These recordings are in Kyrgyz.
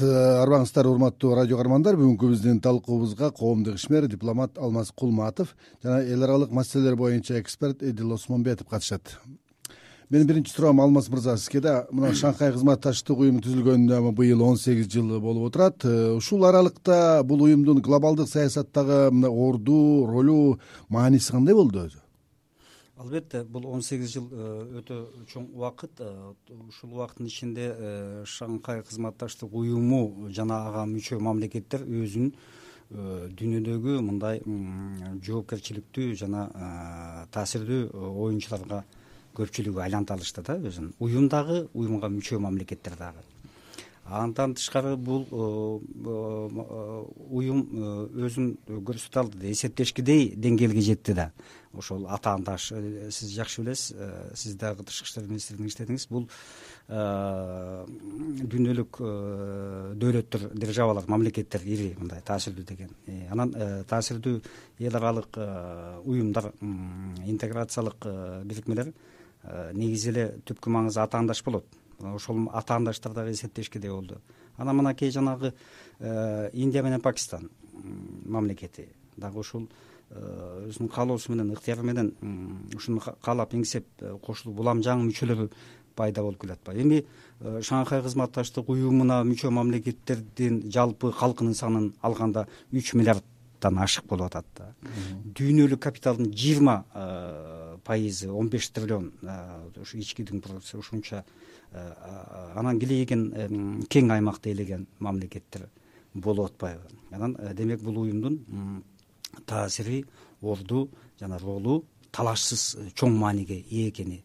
саламат арыбаңыздар урматтуу радио каармандар бүгүнкү биздин талкуубузга коомдук ишмер дипломат алмаз кулматов жана эл аралык маселелер боюнча эксперт эдил осмонбетов катышат менин биринчи суроом алмаз мырза сизге да мына шанхай кызматташтык уюму түзүлгөнүнө быйыл он сегиз жыл болуп отурат э, ушул аралыкта бул уюмдун глобалдык саясаттагы мындай орду ролу мааниси кандай болду өзү албетте бул он сегиз жыл э, өтө чоң убакыт э, ушул убакыттын ичинде шанхай кызматташтык уюму жана ага мүчө мамлекеттер өзүнүн дүйнөдөгү мындай жоопкерчиликтүү жана таасирдүү оюнчуларга көпчүлүгү айланта алышты да өзүн. Уюм дагы уюмга мүчө мамлекеттер дагы андан тышкары бул э, э, уюм э, өзүн көрсөтө алды да эсептешкидей деңгээлге жетти да. Ошол атаандаш сиз жакшы билесиз сиз дагы тышкы иштер министрлигинде иштедиңиз. Бул дүйнөлүк дөөлөттөр державалар мамлекеттер ири мындай таасирдүү деген. Анан таасирдүү эл аралык уюмдар интеграциялык бирикмелер негизи эле түпкү маңызы атаандаш болот ошол атаандаштар дагы эсептешкидей болду. Анан мынакей жанагы э, индия менен пакистан мамлекети. Дагы ушул э, өзүнүн каалоосу менен ыктыяры менен ушуну каалап эңсеп кошулуп улам жаңы мүчөлөрү пайда болуп келатпайбы эми шанхай кызматташтык уюмуна мүчө мамлекеттердин жалпы калкынын санын алганда үч миллиарддан ашык болуп атат да. Дүйнөлүк капиталдын жыйырма пайызы он беш триллион ушу ичкидин продукциясы ушунча анан килейген кең аймакты ээлеген мамлекеттер болуп атпайбы. Анан э, демек бул уюмдун таасири орду жана ролу талашсыз э, чоң мааниге ээ экени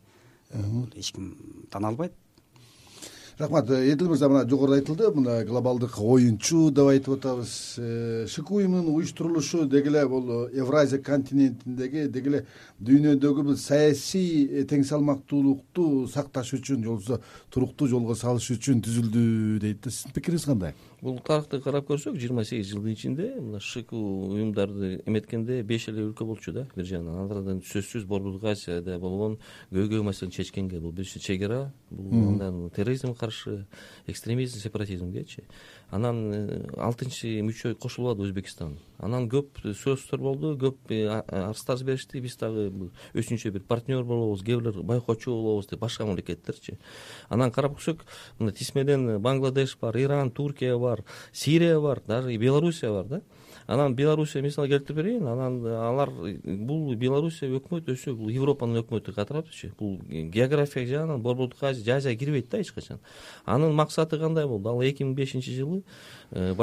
э, эч ким тана албайт рахмат эдил мырза мына жогоруда айтылды мына глобалдык оюнчу деп айтып атабыз. Э, шк уюмунун уюштурулушу деги эле бул евразия континентиндеги деги эле дүйнөдөгү бул саясий э, тең салмактуулукту сакташ үчүн же болбосо туруктуу жолго салыш үчүн түзүлдү дейт да. Сиздин пикириңиз кандай бул тарыхты карап көрсөк жыйырма сегиз жылдын ичинде мына шку уюмдарды эметкенде беш эле өлкө болчу да. Бир жагынан алардан сөзсүз борбордук азияда болгон көйгөй маселени чечкенге. Бул биринчи чек ара бул андан терроризмге каршы экстремизм сепаратизмгечи анан э, алтынчы мүчө кошулуп алды өзбекстан анан көп сөздөр болду көп э, арыздар беришти. Биз дагы өзүнчө бир партнер болобуз кээ бирлер байкоочу болобуз деп башка мамлекеттерчи. Анан карап көрсөк мына тисмеден бангладеш бар иран туркия бар сирия бар даже белоруссия бар да анан белоруссия мисал келтирип берейин анан алар бул белоруссия өкмөтү өзү бул европанын өкмөтү катарапчы бул география жагынан борбордук азия азия кирбейт да эч качан анын максаты кандай болду? Ал эки миң бешинчи жылы Э,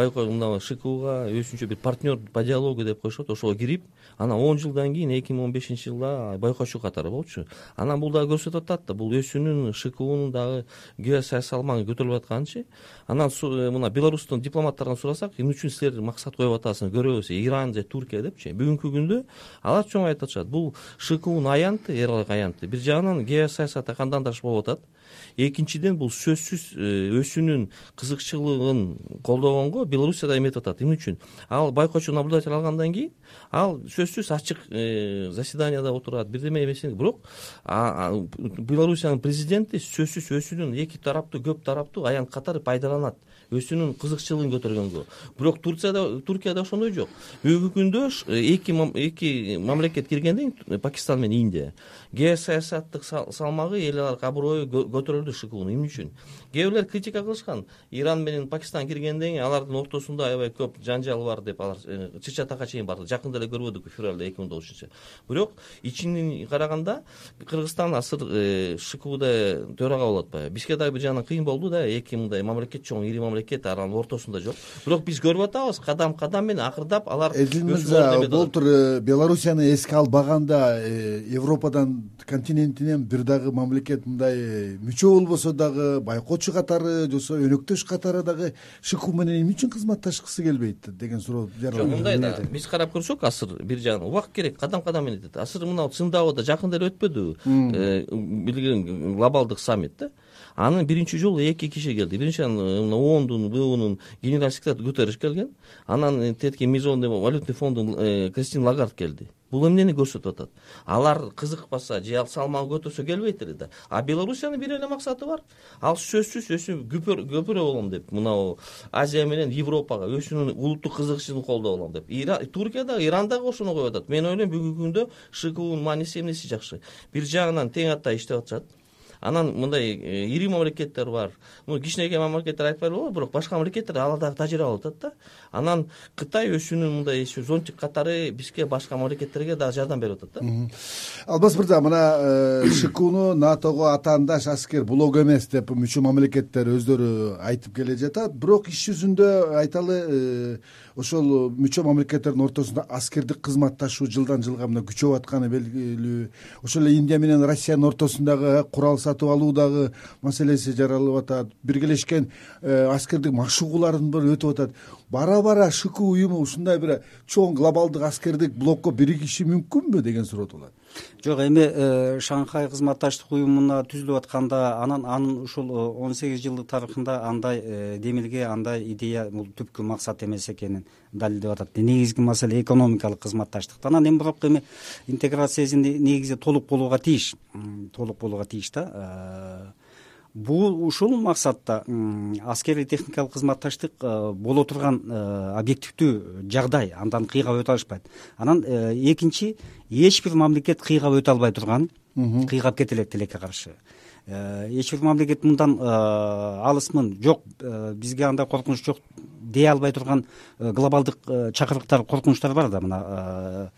шкуга өзүнчө бир партнер по диалогу деп коюшат ошого кирип анан он жылдан кийин эки миң он бешинчи жылда байкоочу катары болчу. Анан бул дагы көрсөтүп атат да бул өзүнүн шкунун дагы геосаясий салмагы көтөрүлүп атканынчы анан э, мына беларустун дипломаттарынан сурасак эмне үчүн силер максат коюп атасыңар көрөбүз иран же туркия депчи? Бүгүнкү күндө алар чоң айтып атышат бул шкунун аянты эл аянты. Бир жагынан геосаясатта кандандаш болуп атат. Экинчиден бул сөзсүз э, өзүнүн кызыкчылыгын колдогонго белоруссия да эметип атат. Эмне үчүн? Ал байкоочу наблюдатель алгандан кийин ал сөзсүз ачык э, заседанияда отурат бирдеме эмесин. Бирок белоруссиянын президенти сөзсүз өзүнүн эки тараптуу көп тараптуу аян катары пайдаланат өзүнүн кызыкчылыгын көтөргөнгө. Бирок турцияда туркияда ошондой жок. Бүгүнкү күндө эки эки мамлекет киргенден кийин пакистан менен индия. Геосаясаттык салмагы эл аралык аброю көтөрүлдү шкунун эмне үчүн? Кээ бирлер критика кылышкан. Иран менен пакистан киргенден кийин алардын ортосунда аябай көп жанжал бар деп алар э, чыр чатакка чейин барды. Жакында эле көрбөдүкпү февралда эки миң тогузунчу. Бирок ичинен караганда кыргызстан азыр э, шкуда төрага болуп атпайбы бизге дагы бир жагынан кыйын болду да эки мындай мамлекет чоң ири мамлекет аранын ортосунда жок. Бирок биз көрүп атабыз кадам кадам менен акырдап алар эдил мырза болтур э, белоруссияны эске албаганда европадан континентинен бир дагы мамлекет мындай мүчө болбосо дагы байкоочу катары же болбосо өнөктөш катары дагы шку менен эмне үчүн кызматташкысы келбейт деген суроо жок мындай да. Биз карап көрсөк азыр бир жагынан убакыт керек кадам кадам менен этет азыр мына циндаода жакында эле өтпөдүбү э, билген глобалдык саммит да анын биринчи жолу эки киши келди. Биринчи мына оон фондунун буунун генеральный секретары гутерриш келген. Анан тетики международный валютный фонддун кристин лагард келди. Бул эмнени көрсөтүп атат? Алар кызыкпаса же ал салмагы көтөрсө келбейт эле да. А белоруссиянын бир эле максаты бар. Ал сөзсүз өзү көпүрө болом деп мынабу азия менен европага өзүнүн улуттук кызыгычын колдоп алам деп. Туркия дагы иран дагы ошону коюп атат. Мен ойлойм бүгүнкү күндө шкунун мааниси эмнеси жакшы. Бир жагынан тең аттай иштеп атышат анан мындай э, ири мамлекеттер бар. Кичинекей мамлекеттер айтпай эле болот бирок башка мамлекеттер алар дагы тажрыйба алып атат да. Анан кытай өзүнүн мындай зонтик катары бизге башка мамлекеттерге дагы жардам берип атат да. Албас мырза мына э, шкуну натого атаандаш аскер блок эмес деп мүчө мамлекеттер өздөрү айтып келе жатат. Бирок иш жүзүндө айталы э, ошол мүчө мамлекеттердин ортосунда аскердик кызматташуу жылдан жылга мына күчөп атканы белгилүү. Ошол эле индия менен россиянын ортосундагы курал сатып алуу дагы маселеси жаралып атат. Биргелешкен э, аскердик машыгуулардын баары өтүп атат. Бара бара шку уюму ушундай бир чоң глобалдык аскердик блокко биригиши мүмкүнбү деген суроо туулат жок эми э, шанхай кызматташтык уюмуна түзүлүп атканда анан анын ушул э, он сегиз жылдык тарыхында андай э, демилге андай идея бул түпкү максат эмес экенин далилдеп атат. Негизги маселе экономикалык кызматташтык. Анан эми бирок эми интеграциясы негизи толук болууга тийиш толук болууга тийиш да бул ушул максатта аскерий техникалык кызматташтык э, боло турган э, объективдүү жагдай андан кыйгап өтө алышпайт. Анан э, экинчи эч бир мамлекет кыйгап өтө албай турган кыйгап кете элек тилекке каршы. Эч бир мамлекет мындан алысмын жок бизге андай коркунуч жок дей албай турган глобалдык чакырыктар коркунучтар бар да мына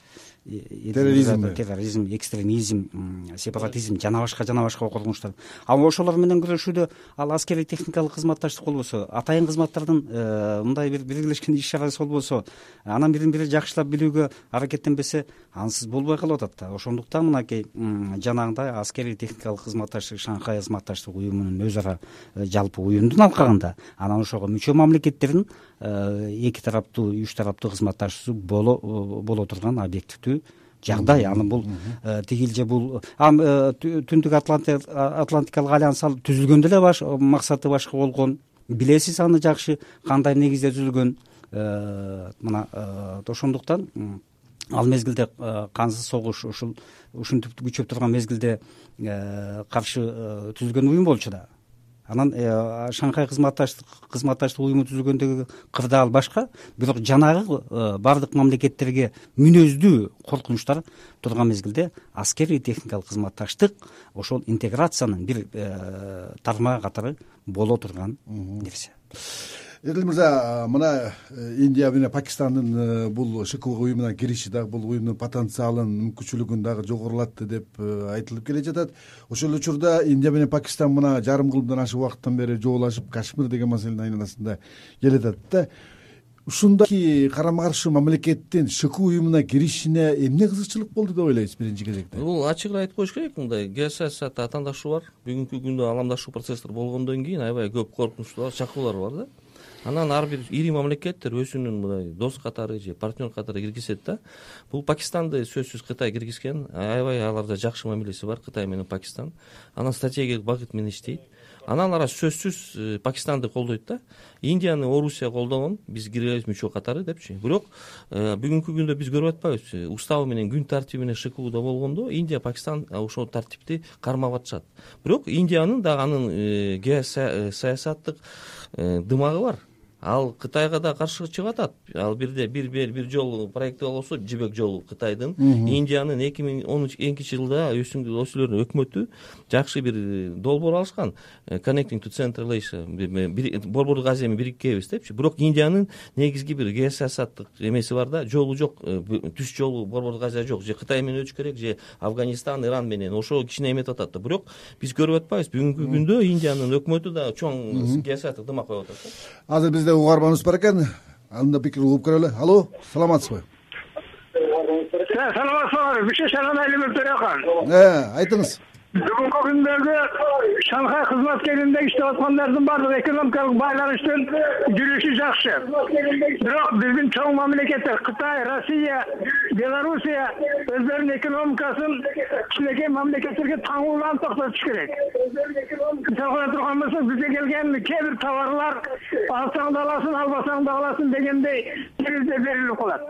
терроризм терроризм экстремизм сепаратизм жана башка жана башка коркунучтар а ошолор менен күрөшүүдө ал аскерий техникалык кызматташтык болбосо атайын кызматтардын э, мындай бир биргелешкен иш чарасы болбосо анан бирин бири жакшылап билүүгө аракеттенбесе ансыз болбой калып атат да. Ошондуктан мынакей жанагындай аскерий техникалык кызматташтык шанхай кызматташтык уюмунун өз ара э, жалпы уюмдун алкагында анан ошого мүчө мамлекеттердин Э, эки тараптуу үч тараптуу кызматташуусу боло турган объективдүү жагдай. Аны бул э, тигил же бул э, түндүк атлантикалык альянс ал түзүлгөндө эле максаты башка болгон. Билесиз аны жакшы кандай негизде түзүлгөн мына ошондуктан ал мезгилде кансыз согуш ушул ушинтип күчөп турган мезгилде каршы түзүлгөн уюм болчу да анан э, шанхай кызматташтык кызматташтык уюму түзүлгөндөгү кырдаал башка. Бирок жанагы э, баардык мамлекеттерге мүнөздүү коркунучтар турган мезгилде аскерий техникалык кызматташтык ошол интеграциянын бир э, тармагы катары боло турган нерсе эрдил мырза мына э, индия менен пакистандын э, бул шк уюмуна кириши дагы бул уюмдун потенциалын мүмкүнчүлүгүн дагы жогорулатты деп э, айтылып келе жатат. Ошол эле учурда индия менен пакистан мына жарым кылымдан ашык убакыттан бери жоолашып кашмир деген маселенин айналасында келатат да. Ушундай карама каршы мамлекеттин шк уюмуна киришине эмне кызыкчылык болду деп ойлойсуз биринчи кезекте? Бул ачык эле айтып коюш керек мындай геосаясатта атаандашуу бар бүгүнкү күндө аламдашуу процесстер болгондон кийин аябай көп коркунучтар чакыруулар бар да анан ар бир ири мамлекеттер өзүнүн мындай дос катары же партнер катары киргизет да. Бул пакистанды сөзсүз кытай киргизген аябай аларда жакшы мамилеси бар. Кытай менен пакистан. Анан стратегиялык багыт менен иштейт анан алар сөзсүз э, пакистанды колдойт да. Индияны орусия колдогон биз киребиз мүчө катары депчи. Бирок э, бүгүнкү күндө биз көрүп атпайбызбы уставы менен күн тартиби менен шкуда болгондо индия пакистан ошол тартипти кармап атышат бирок индиянын дагы анын э, геосаясаттык дымагы бар ал кытайга да каршы чыгып атат ал бирде бир бир жол проекти болбосо жибек жолу кытайдын. Индиянын эки миң он экинчи жылда ошолордун өкмөтү жакшы бир долбоор алышкан. Э, connecting to central asia борбордук азия бириккебиз депчи. Бирок индиянын негизги бир геосаясаттык эмеси бар да. Жолу жок э, түз жолу борбордук азия жок. Же кытай менен өтүш керек же афганистан иран менен. Ошол кичине эметип атат да. Бирок биз көрүп атпайбызбы бүгүнкү күндө индиянын өкмөтү дагы чоң геосаясаттык дымак коюп атат да. Азыр бизде угарманыбыз бар экен. Анын да пикирин угуп көрөлү. Алло саламатсызбы? Саламатсызбы бүчө салам айлыбек төрехан э, айтыңыз бүгүнкү күндөгү шанхай кызматкеринде иштеп аткандардын баардыгы экономикалык байланыштын жүрүшү жакшы. Бирок биздин чоң мамлекеттер кытай россия белоруссия өздөрүнүн экономикасын кичинекей мамлекеттерге таңууланып токтотуш керек. Мисал кыла турган болсок бизге келген кээ бир товарлар алсаң да аласың албасаң да аласың дегендей бирибизде берилип калат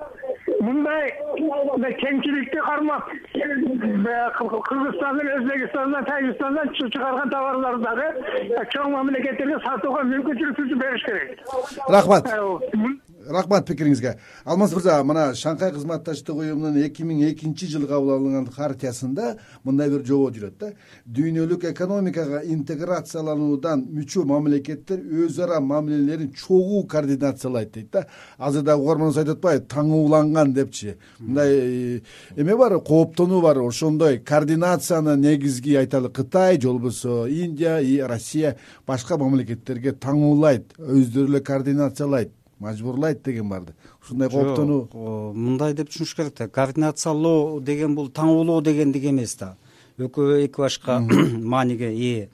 мындай кемчиликти кармап кыргызстандын өзбекстандан тажикстандан чыгарган товарларды дагы чоң мамлекеттерге сатууга мүмкүнчүлүк бериш керек. Рахмат рахмат пикириңизге. Алмаз мырза мына шанхай кызматташтык уюмунун эки миң экинчи жылы кабыл алынган хартиясында мындай бир жобо жүрөт да. Дүйнөлүк экономикага интеграциялануудан мүчө мамлекеттер өз ара мамилелерин чогуу координациялайт дейт да. Азыр дагы угарманыбыз айтып атпайбы таңууланган депчи. Мындай э, эме бар кооптонуу бар ошондой координациянын негизги айталы кытай же болбосо индия россия башка мамлекеттерге таңуулайт өздөрү эле координациялайт мажбурлайт деген барды. Ушундай кооптонуу мындай деп түшүнүш керек да. Координациялоо деген бул таңуулоо дегендик эмес да. Экөө эки башка мааниге ээ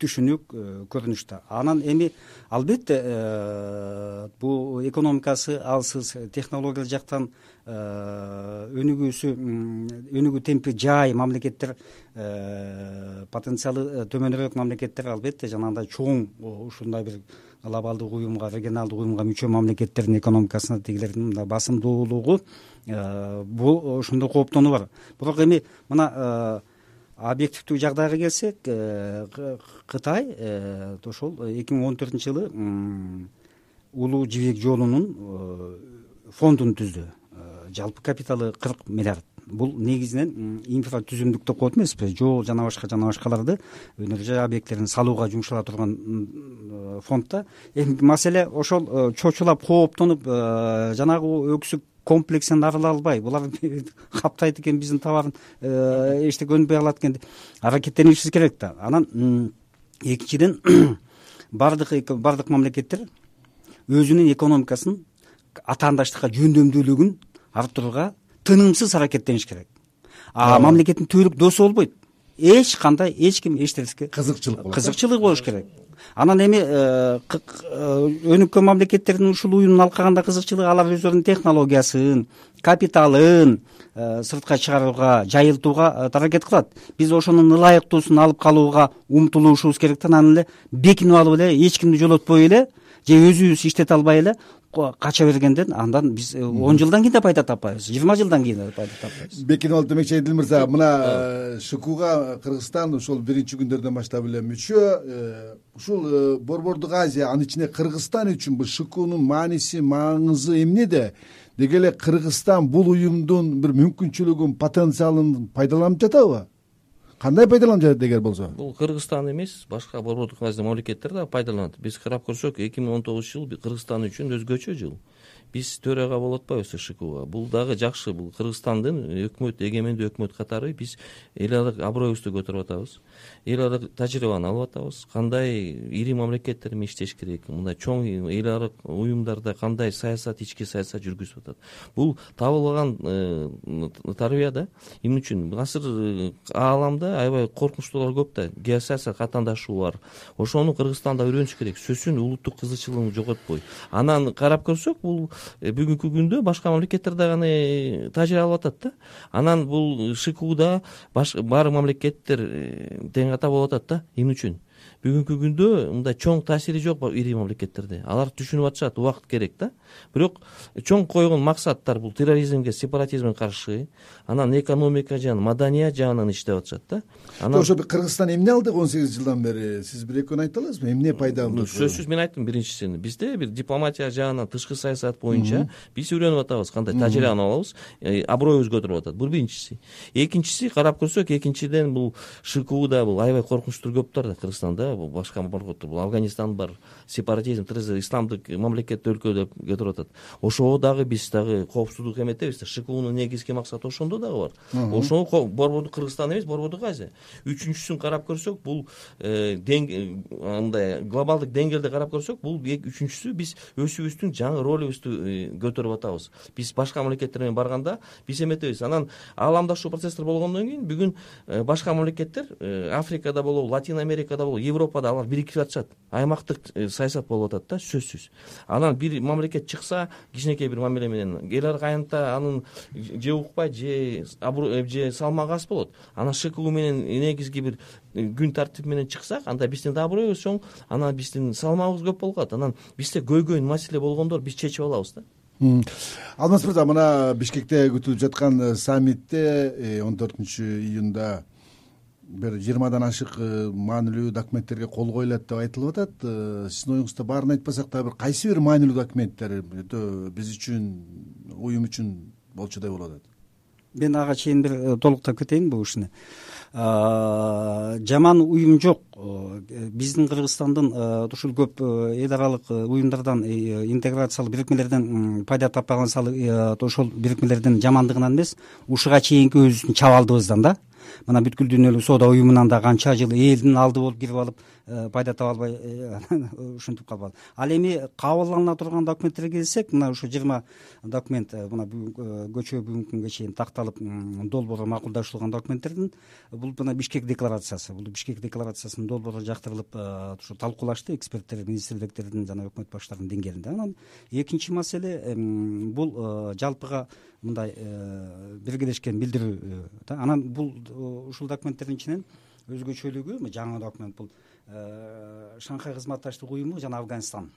түшүнүк э, көрүнүш да анан эми албетте э, бул экономикасы алсыз технология жактан э, өнүгүүсү өнүгүү темпи жай мамлекеттер потенциалы төмөнүрөөк мамлекеттер албетте жанагындай чоң ушундай бир глобалдык уюмга регионалдык уюмга мүчө мамлекеттердин экономикасына тигилердин мындай басымдуулугу бул ошондой кооптонуу бар. Бирок эми мына объективдүү жагдайга келсек э, кытай э, ошол эки миң он төртүнчү жылы улуу жибек жолунун э, фондун түздү. Жалпы капиталы кырк миллиард бул негизинен инфратүзүмдүк деп коет эмеспи жол жана башка жана башкаларды өнөр жай объекттерин салууга жумшала турган фонд да эми маселе ошол чочулап кооптонуп жанагы өксүк комплексин арыла албай булар каптайт экен биздин товарын э, эчтеке өнбөй калат экен. Деп аракеттенишибиз керек да. Анан экинчиден баардык баардык мамлекеттер өзүнүн экономикасын атаандаштыкка жөндөмдүүлүгүн арттырууга тынымсыз аракеттениш керек. А мамлекеттин түбөлүк досу болбойт. Эч кандай эч ким эч нерсеге кызыкчылык болот кызыкчылык болуш керек. Анан эми э, э, өнүккөн мамлекеттердин ушул уюмдун алкагында кызыкчылыгы алар өздөрүнүн технологиясын капиталын э, сыртка чыгарууга жайылтууга аракет кылат. Биз ошонун ылайыктуусун алып калууга умтулушубуз керек да. Анан эле бекинип алып эле эч кимди жолотпой эле же өзүбүз иштете албай эле кача бергенден андан биз э, он жылдан кийин да пайда таппайбыз жыйырма жылдан кийин да пайда таппайбыз. Бекинип алып демекчи эдил мырза мына э, шкуга кыргызстан ошол биринчи күндөрдөн баштап эле мүчө э, ушул борбордук азия анын ичинде кыргызстан үчүн бул шкунун мааниси маңызы эмнеде деги эле кыргызстан бул уюмдун бир мүмкүнчүлүгүн потенциалын пайдаланып жатабы кандай пайдаланып жатат эгер болсо? Бул кыргызстан эмес башка борбордук азия мамлекеттер дагы пайдаланат. Биз карап көрсөк эки миң он тогузунчу жыл кыргызстан үчүн өзгөчө жыл биз төрага болуп атпайбызбы шкга бул дагы жакшы. Бул кыргызстандын өкмөт эгемендүү өкмөт катары биз эл аралык аброюбузду көтөрүп атабыз. Эл аралык тажрыйбаны алып атабыз. Кандай ири мамлекеттер менен иштеш керек? Мындай чоң эл аралык уюмдарда кандай саясат ички саясат жүргүзүп атат? Бул табылган э, тарбия да. Эмне үчүн? Азыр э, ааламда аябай коркунучтуулар көп да. Геосаясат катаандашуу бар. Ошону кыргызстанда үйрөнүш керек. Сөзсүз улуттук кызыкчылыгын жоготпой. Анан карап көрсөк бул бүгүнкү күндө башка мамлекеттер дагы аны тажрыйба алып атат да. Анан бул шкуда баары мамлекеттер э, тең ката болуп атат да эмне үчүн бүгүнкү күндө мындай чоң таасири жок ири мамлекеттерде. Алар түшүнүп атышат убакыт керек да. Бирок чоң койгон максаттар бул терроризмге сепаратизмге каршы анан экономика жагынан маданият жагынан иштеп атышат да. Анан ошо кыргызстан эмне алды он сегиз жылдан бери? Сиз бир экөөнү айта аласызбы? Эмне пайда болду сөзсүз мен айттым биринчисин. Бизде бир дипломатия жагынан тышкы саясат боюнча биз үйрөнүп атабыз кандай тажрыйбаны алабыз э, аброюбуз көтөрүлүп атат. Бул биринчиси. Экинчиси карап көрсөк экинчиден бул шкуда бул аябай коркунучтуу көп да кыргызстанда да башка борбордор бул афганистан бар сепаратизм терроризм исламдык мамлекет өлкө деп кетип атат. Ошого дагы биз дагы коопсуздук эметебиз да. Шкунун негизги максаты ошондо дагы бар. Ошого борбордук кыргызстан эмес борбордук азия үчүнчүсүн карап көрсөк бул э, мындай глобалдык деңгээлде карап көрсөк бул үчүнчүсү биз өзүбүздүн жаңы ролубузду э, көтөрүп атабыз. Биз башка мамлекеттер менен барганда биз эметебиз. Анан ааламдашуу процесстер болгондон кийин бүгүн э, башка мамлекеттер африкада болобу латин америкада болобу европада алар бирикип атышат аймактык саясат болуп атат да сөзсүз. Анан бир мамлекет чыкса кичинекей бир мамиле менен эл аркайынта анын же укпайт же же салмагы аз болот. Анан шку менен негизги бир күн тартип менен чыксак анда биздин да чоң анан биздин салмагыбыз көп болуп калат. Анан бизде көйгөйн маселе болгондор биз чечип алабыз да. Алмаз мырза мына бишкекте күтүлүп жаткан э, саммитте э, он төртүнчү июнда бир жыйырмадан ашык э, маанилүү документтерге кол коюлат деп айтылып атат. Сиздин оюңузда баарын айтпасак дагы бир кайсы бир маанилүү документтер өтө биз үчүн уюм үчүн болчудай болуп атат? Мен ага чейин бир толуктап кетейин бул кишини жаман уюм жок. Биздин кыргызстандын ушул көп эл аралык уюмдардан интеграциялык бирикмелерден пайда таппаган ошол бирикмелердин жамандыгынан эмес ушуга чейинки өзүбүздүн чабалдыгыбыздан да мына бүткүл дүйнөлүк соода уюмунан да канча жыл элдин алды болуп кирип алып пайда таба албай э, ушинтип калып калды ал эми кабыл алына турган документтерге келсек мына ушу жыйырма документ э, мына көчө бүгүнкү күнгө чейин такталып долбоору макулдашылган документтердин бул мына бишкек декларациясы бул бишкек декларациясынын долбоору жактырылып ушу талкуулашты эксперттер министрликтердин жана өкмөт баштарынын деңгээлинде. Анан экинчи маселе бул жалпыга мындай биргелешкен билдирүү да. Анан бул ушул документтердин ичинен өзгөчөлүгү жаңы документ бул Э, шанхай кызматташтык уюму жана афганистан.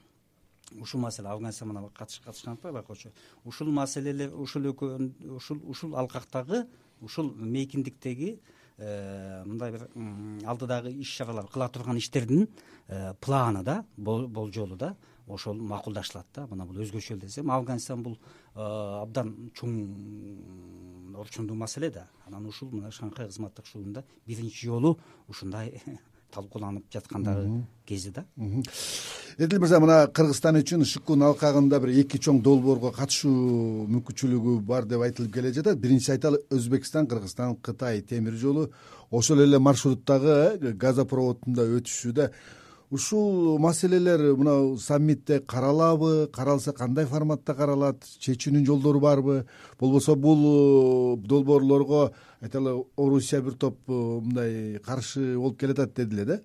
Ушул маселе афганистан менен катышкан атпайбы байкоочу ушул маселелер ушул экөө ушул ушул алкактагы ушул мейкиндиктеги э, мындай бир алдыдагы иш чаралар кыла турган иштердин э, планы да болжолу да ошол макулдашылат да. Мына бул өзгөчө десем афганистан бул абдан чоң орчундуу маселе да. Анан ушул мына шанхай кызматташтык уюмунда биринчи жолу ушундай талкууланып жаткандагы кези да. Эдил мырза мына кыргызстан үчүн шкунун алкагында бир эки чоң долбоорго катышуу мүмкүнчүлүгү бар деп айтылып келе жатат. Биринчиси айталы өзбекстан кыргызстан кытай темир жолу ошол эле маршруттагы газопроводунда өтүшү да ушул маселелер мына саммитте каралабы каралса кандай форматта каралат чечүүнүн жолдору барбы? Болбосо бул э, долбоорлорго айталы орусия бир топ э, мындай каршы болуп келатат деди эле да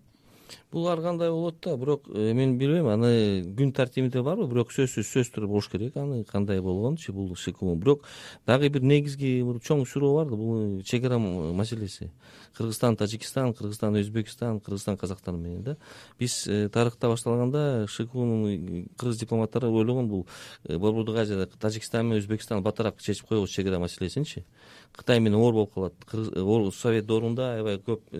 бул ар кандай болот да бирок э, мен билбейм аны күн тартибинде барбы бирок сөзсүз сөз түрү болуш керек аны кандай болгонучу бул шку бирок дагы бир негизги бир чоң суроо бар да бул чек ара маселеси. Кыргызстан тажикстан кыргызстан өзбекстан кыргызстан казакстан менен да. Биз э, тарыхта башталганда шкунун кыргыз дипломаттары ойлогон бул борбордук азияда тажикстан менен өзбекстан батараак чечип коебуз чек ара маселесинчи. Кытай менен оор болуп калат. Совет доорунда аябай көп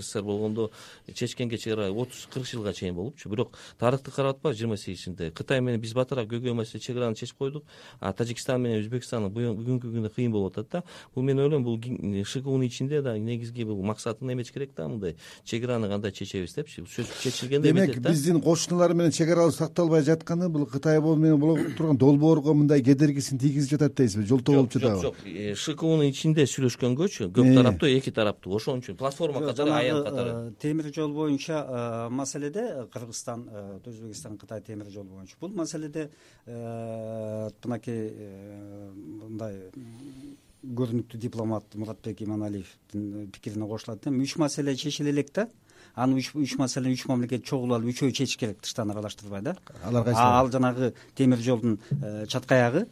ссср болгондо чечкенге чек ара отуз кырк жылга чейин болупчу. Бирок тарыхты карап атпайбы жыйырма сегизинчиде кытай менен биз батараак көйгөй маселе чек араны чечип койдук. А тажикстан менен өзбекстан бүгүнкү күндө кыйын болуп атат да. Бул мен ойлойм бул шкунун ичинде да негизги бул максатын эметиш керек да мындай чек араны кандай чечебиз депчи? Сөз чечилгенде демек биздин кошуналар менен чек арабыз сакталбай жатканы бул кытай менен болуп турган долбоорго мындай кедергисин тийгизип жатат дейсизби? Жолтоо болуп жатабы жок жок. Шкунун ичинде сүйлөшкөнгөчү көп тараптуу эки тараптуу ошон үчүн платформа катары аян катары? э, темир жол боюнча э, маселеде кыргызстан э, өзбекстан кытай темир жолу боюнча. Бул маселеде мынакей мындай көрүнүктүү дипломат муратбек иманалиевдин пикирине кошулат эми үч маселе чечиле элек да. Аны үч маселени үч мамлекет чогулуп алып үчөө чечиш керек тыштан аралаштырбай да. Алар ал жанагы темир жолдун чаткаягы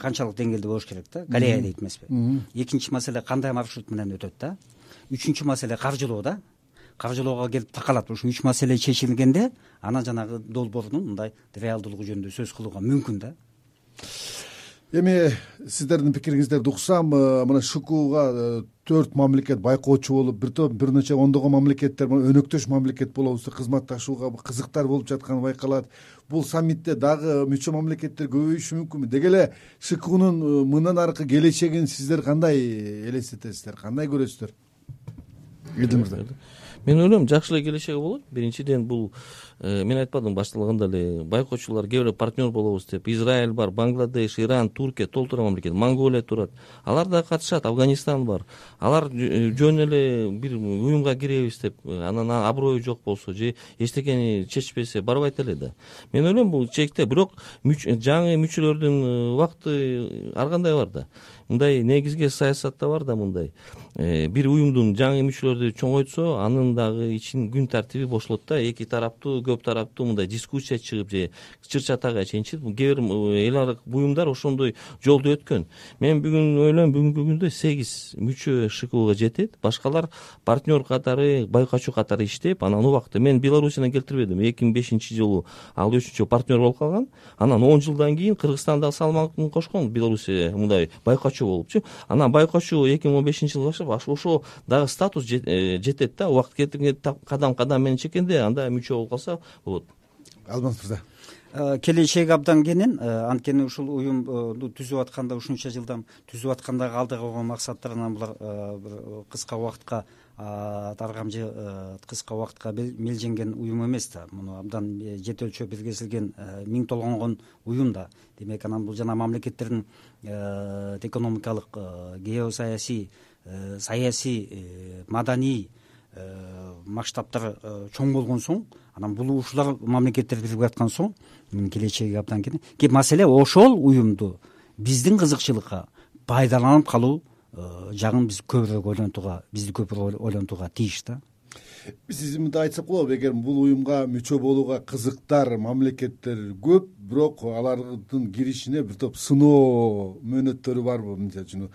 канчалык деңгээлде болуш керек да. Галерея дейт эмеспи. Экинчи маселе кандай маршрут менен өтөт да. Үчүнчү маселе каржылоо да каржылоого келип такалат. Ушу үч маселе чечилгенде анан жанагы долбоордун мындай реалдуулугу жөнүндө сөз кылууга мүмкүн да. Эми сиздердин пикириңиздерди уксам э, мына шкуга э, төрт мамлекет байкоочу болуп бир топ бир нече ондогон мамлекеттер өнөктөш мамлекет болобуз кызматташууга кызыктар болуп жатканы байкалат. Бул саммитте дагы мүчө мамлекеттер көбөйүшү мүмкүнбү деги эле шкунун э, мындан аркы келечегин сиздер кандай элестетесиздер кандай көрөсүздөр эдил мырза мен ойлойм жакшы эле келечеги болот. Биринчиден бул мен айтпадымбы башталганда эле байкоочулар кээ бирөө партнер болобуз деп. Израиль бар бангладеш иран туркия толтура мамлекет монголия турат. Алар дагы катышат афганистан бар. Алар э, жөн эле бир уюмга киребиз деп э, анан аброю жок болсо же эчтекени чечпесе барбайт эле да. Мен ойлойм бул чекте бирок жаңы мүчөлөрдүн убакыты ар кандай бар да. Мындай негизги саясатта бар да мындай. Э, бир уюмдун жаңы мүчөлөрдү чоңойтсо анын дагы ичин күн тартиби бошолот да. Эки тараптуу көп тараптуу мындай дискуссия чыгып же чыр чатакка чейинчи кээ бир эл аралык буюмдар ошондой жолду өткөн. Мен бүгүн ойлойм бүгүнкү күндө сегиз мүчө шкуга жетет. Башкалар партнер катары байкоочу катары иштеп анан убакытта мен белоруссиядан келтирбедим эки миң бешинчи жылы ал үчүнчү партнер болуп калган. Анан он жылдан кийин кыргызстан салмагын кошкон. Белоруссия мындай байкоочу болупчу. Анан байкоочу эки миң он бешинчи жылы баштап ошо дагы статус э, жетет да. Убакыт кеткенде кадам кадам менен чеккенде анда мүчө болуп калса болот. Алмаз мырза. Э, келечеги абдан кенен э, анткени ушул уюмду түзүп атканда ушунча жылдан түзүп аткандагы алдыга койгон максаттарынан булар бир кыска убакытка таргамжы кыска убакытка мелженген уюм эмес да. Муну абдан жете өлчөп иргезилген миң толгонгон уюм да. Демек анан бул жана мамлекеттердин э, экономикалык э, геосаясий э, саясий маданий масштабтары чоң болгон соң анан бул ушулар мамлекеттер биригип аткан соң келечеги абдан кенен маселе ошол уюмду биздин кызыкчылыкка пайдаланып калуу жагын биз көбүрөөк ойлонтууга бизди көбүрөөк ойлонтууга тийиш да. Сиз мындай айтсак болобу эгер бул уюмга мүчө болууга кызыктар мамлекеттер көп бирок алардын киришине бир топ сыноо мөөнөттөрү барбы мисалы үчүн э,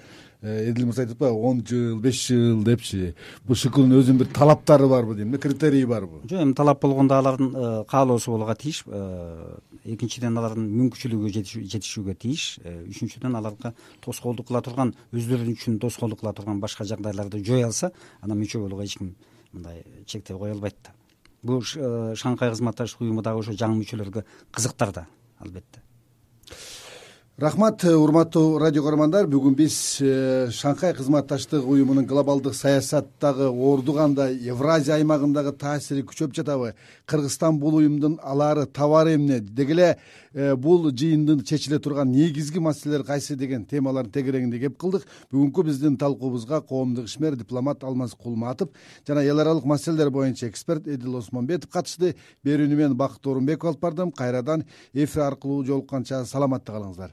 эдил мырза айтып атпайбы он жыл беш жыл депчи. Бул шкнун өзүнүн бир талаптары барбы дейм да критерийи барбы жок эми талап болгондо алардын э, каалоосу болууга тийиш э, экинчиден алардын мүмкүнчүлүгү жетишүүгө тийиш үчүнчүдөн аларга тоскоолдук кыла турган өздөрү үчүн тоскоолдук кыла турган башка жагдайларды жое алса анан мүчө болууга эч ким мындай чектеп кое албайт да бул э, шанхай кызматташтык уюму дагы ошо жаңы мүчөлөргө кызыктар да албетте рахмат урматтуу радио көрөрмандар бүгүн биз э, шанхай кызматташтык уюмунун глобалдык саясаттагы орду кандай евразия аймагындагы таасири күчөп жатабы? Кыргызстан бул уюмдун алаары табары эмне? Деги эле э, бул жыйындын чечиле турган негизги маселелер кайсы деген темалардын тегерегинде кеп кылдык. Бүгүнкү биздин талкуубузга коомдук ишмер дипломат алмаз кулматов жана эл аралык маселелер боюнча эксперт эдил осмонбетов катышты. Берүүнү мен бакыт оорунбеков алып бардым. Кайрадан эфир аркылуу жолукканча саламатта калыңыздар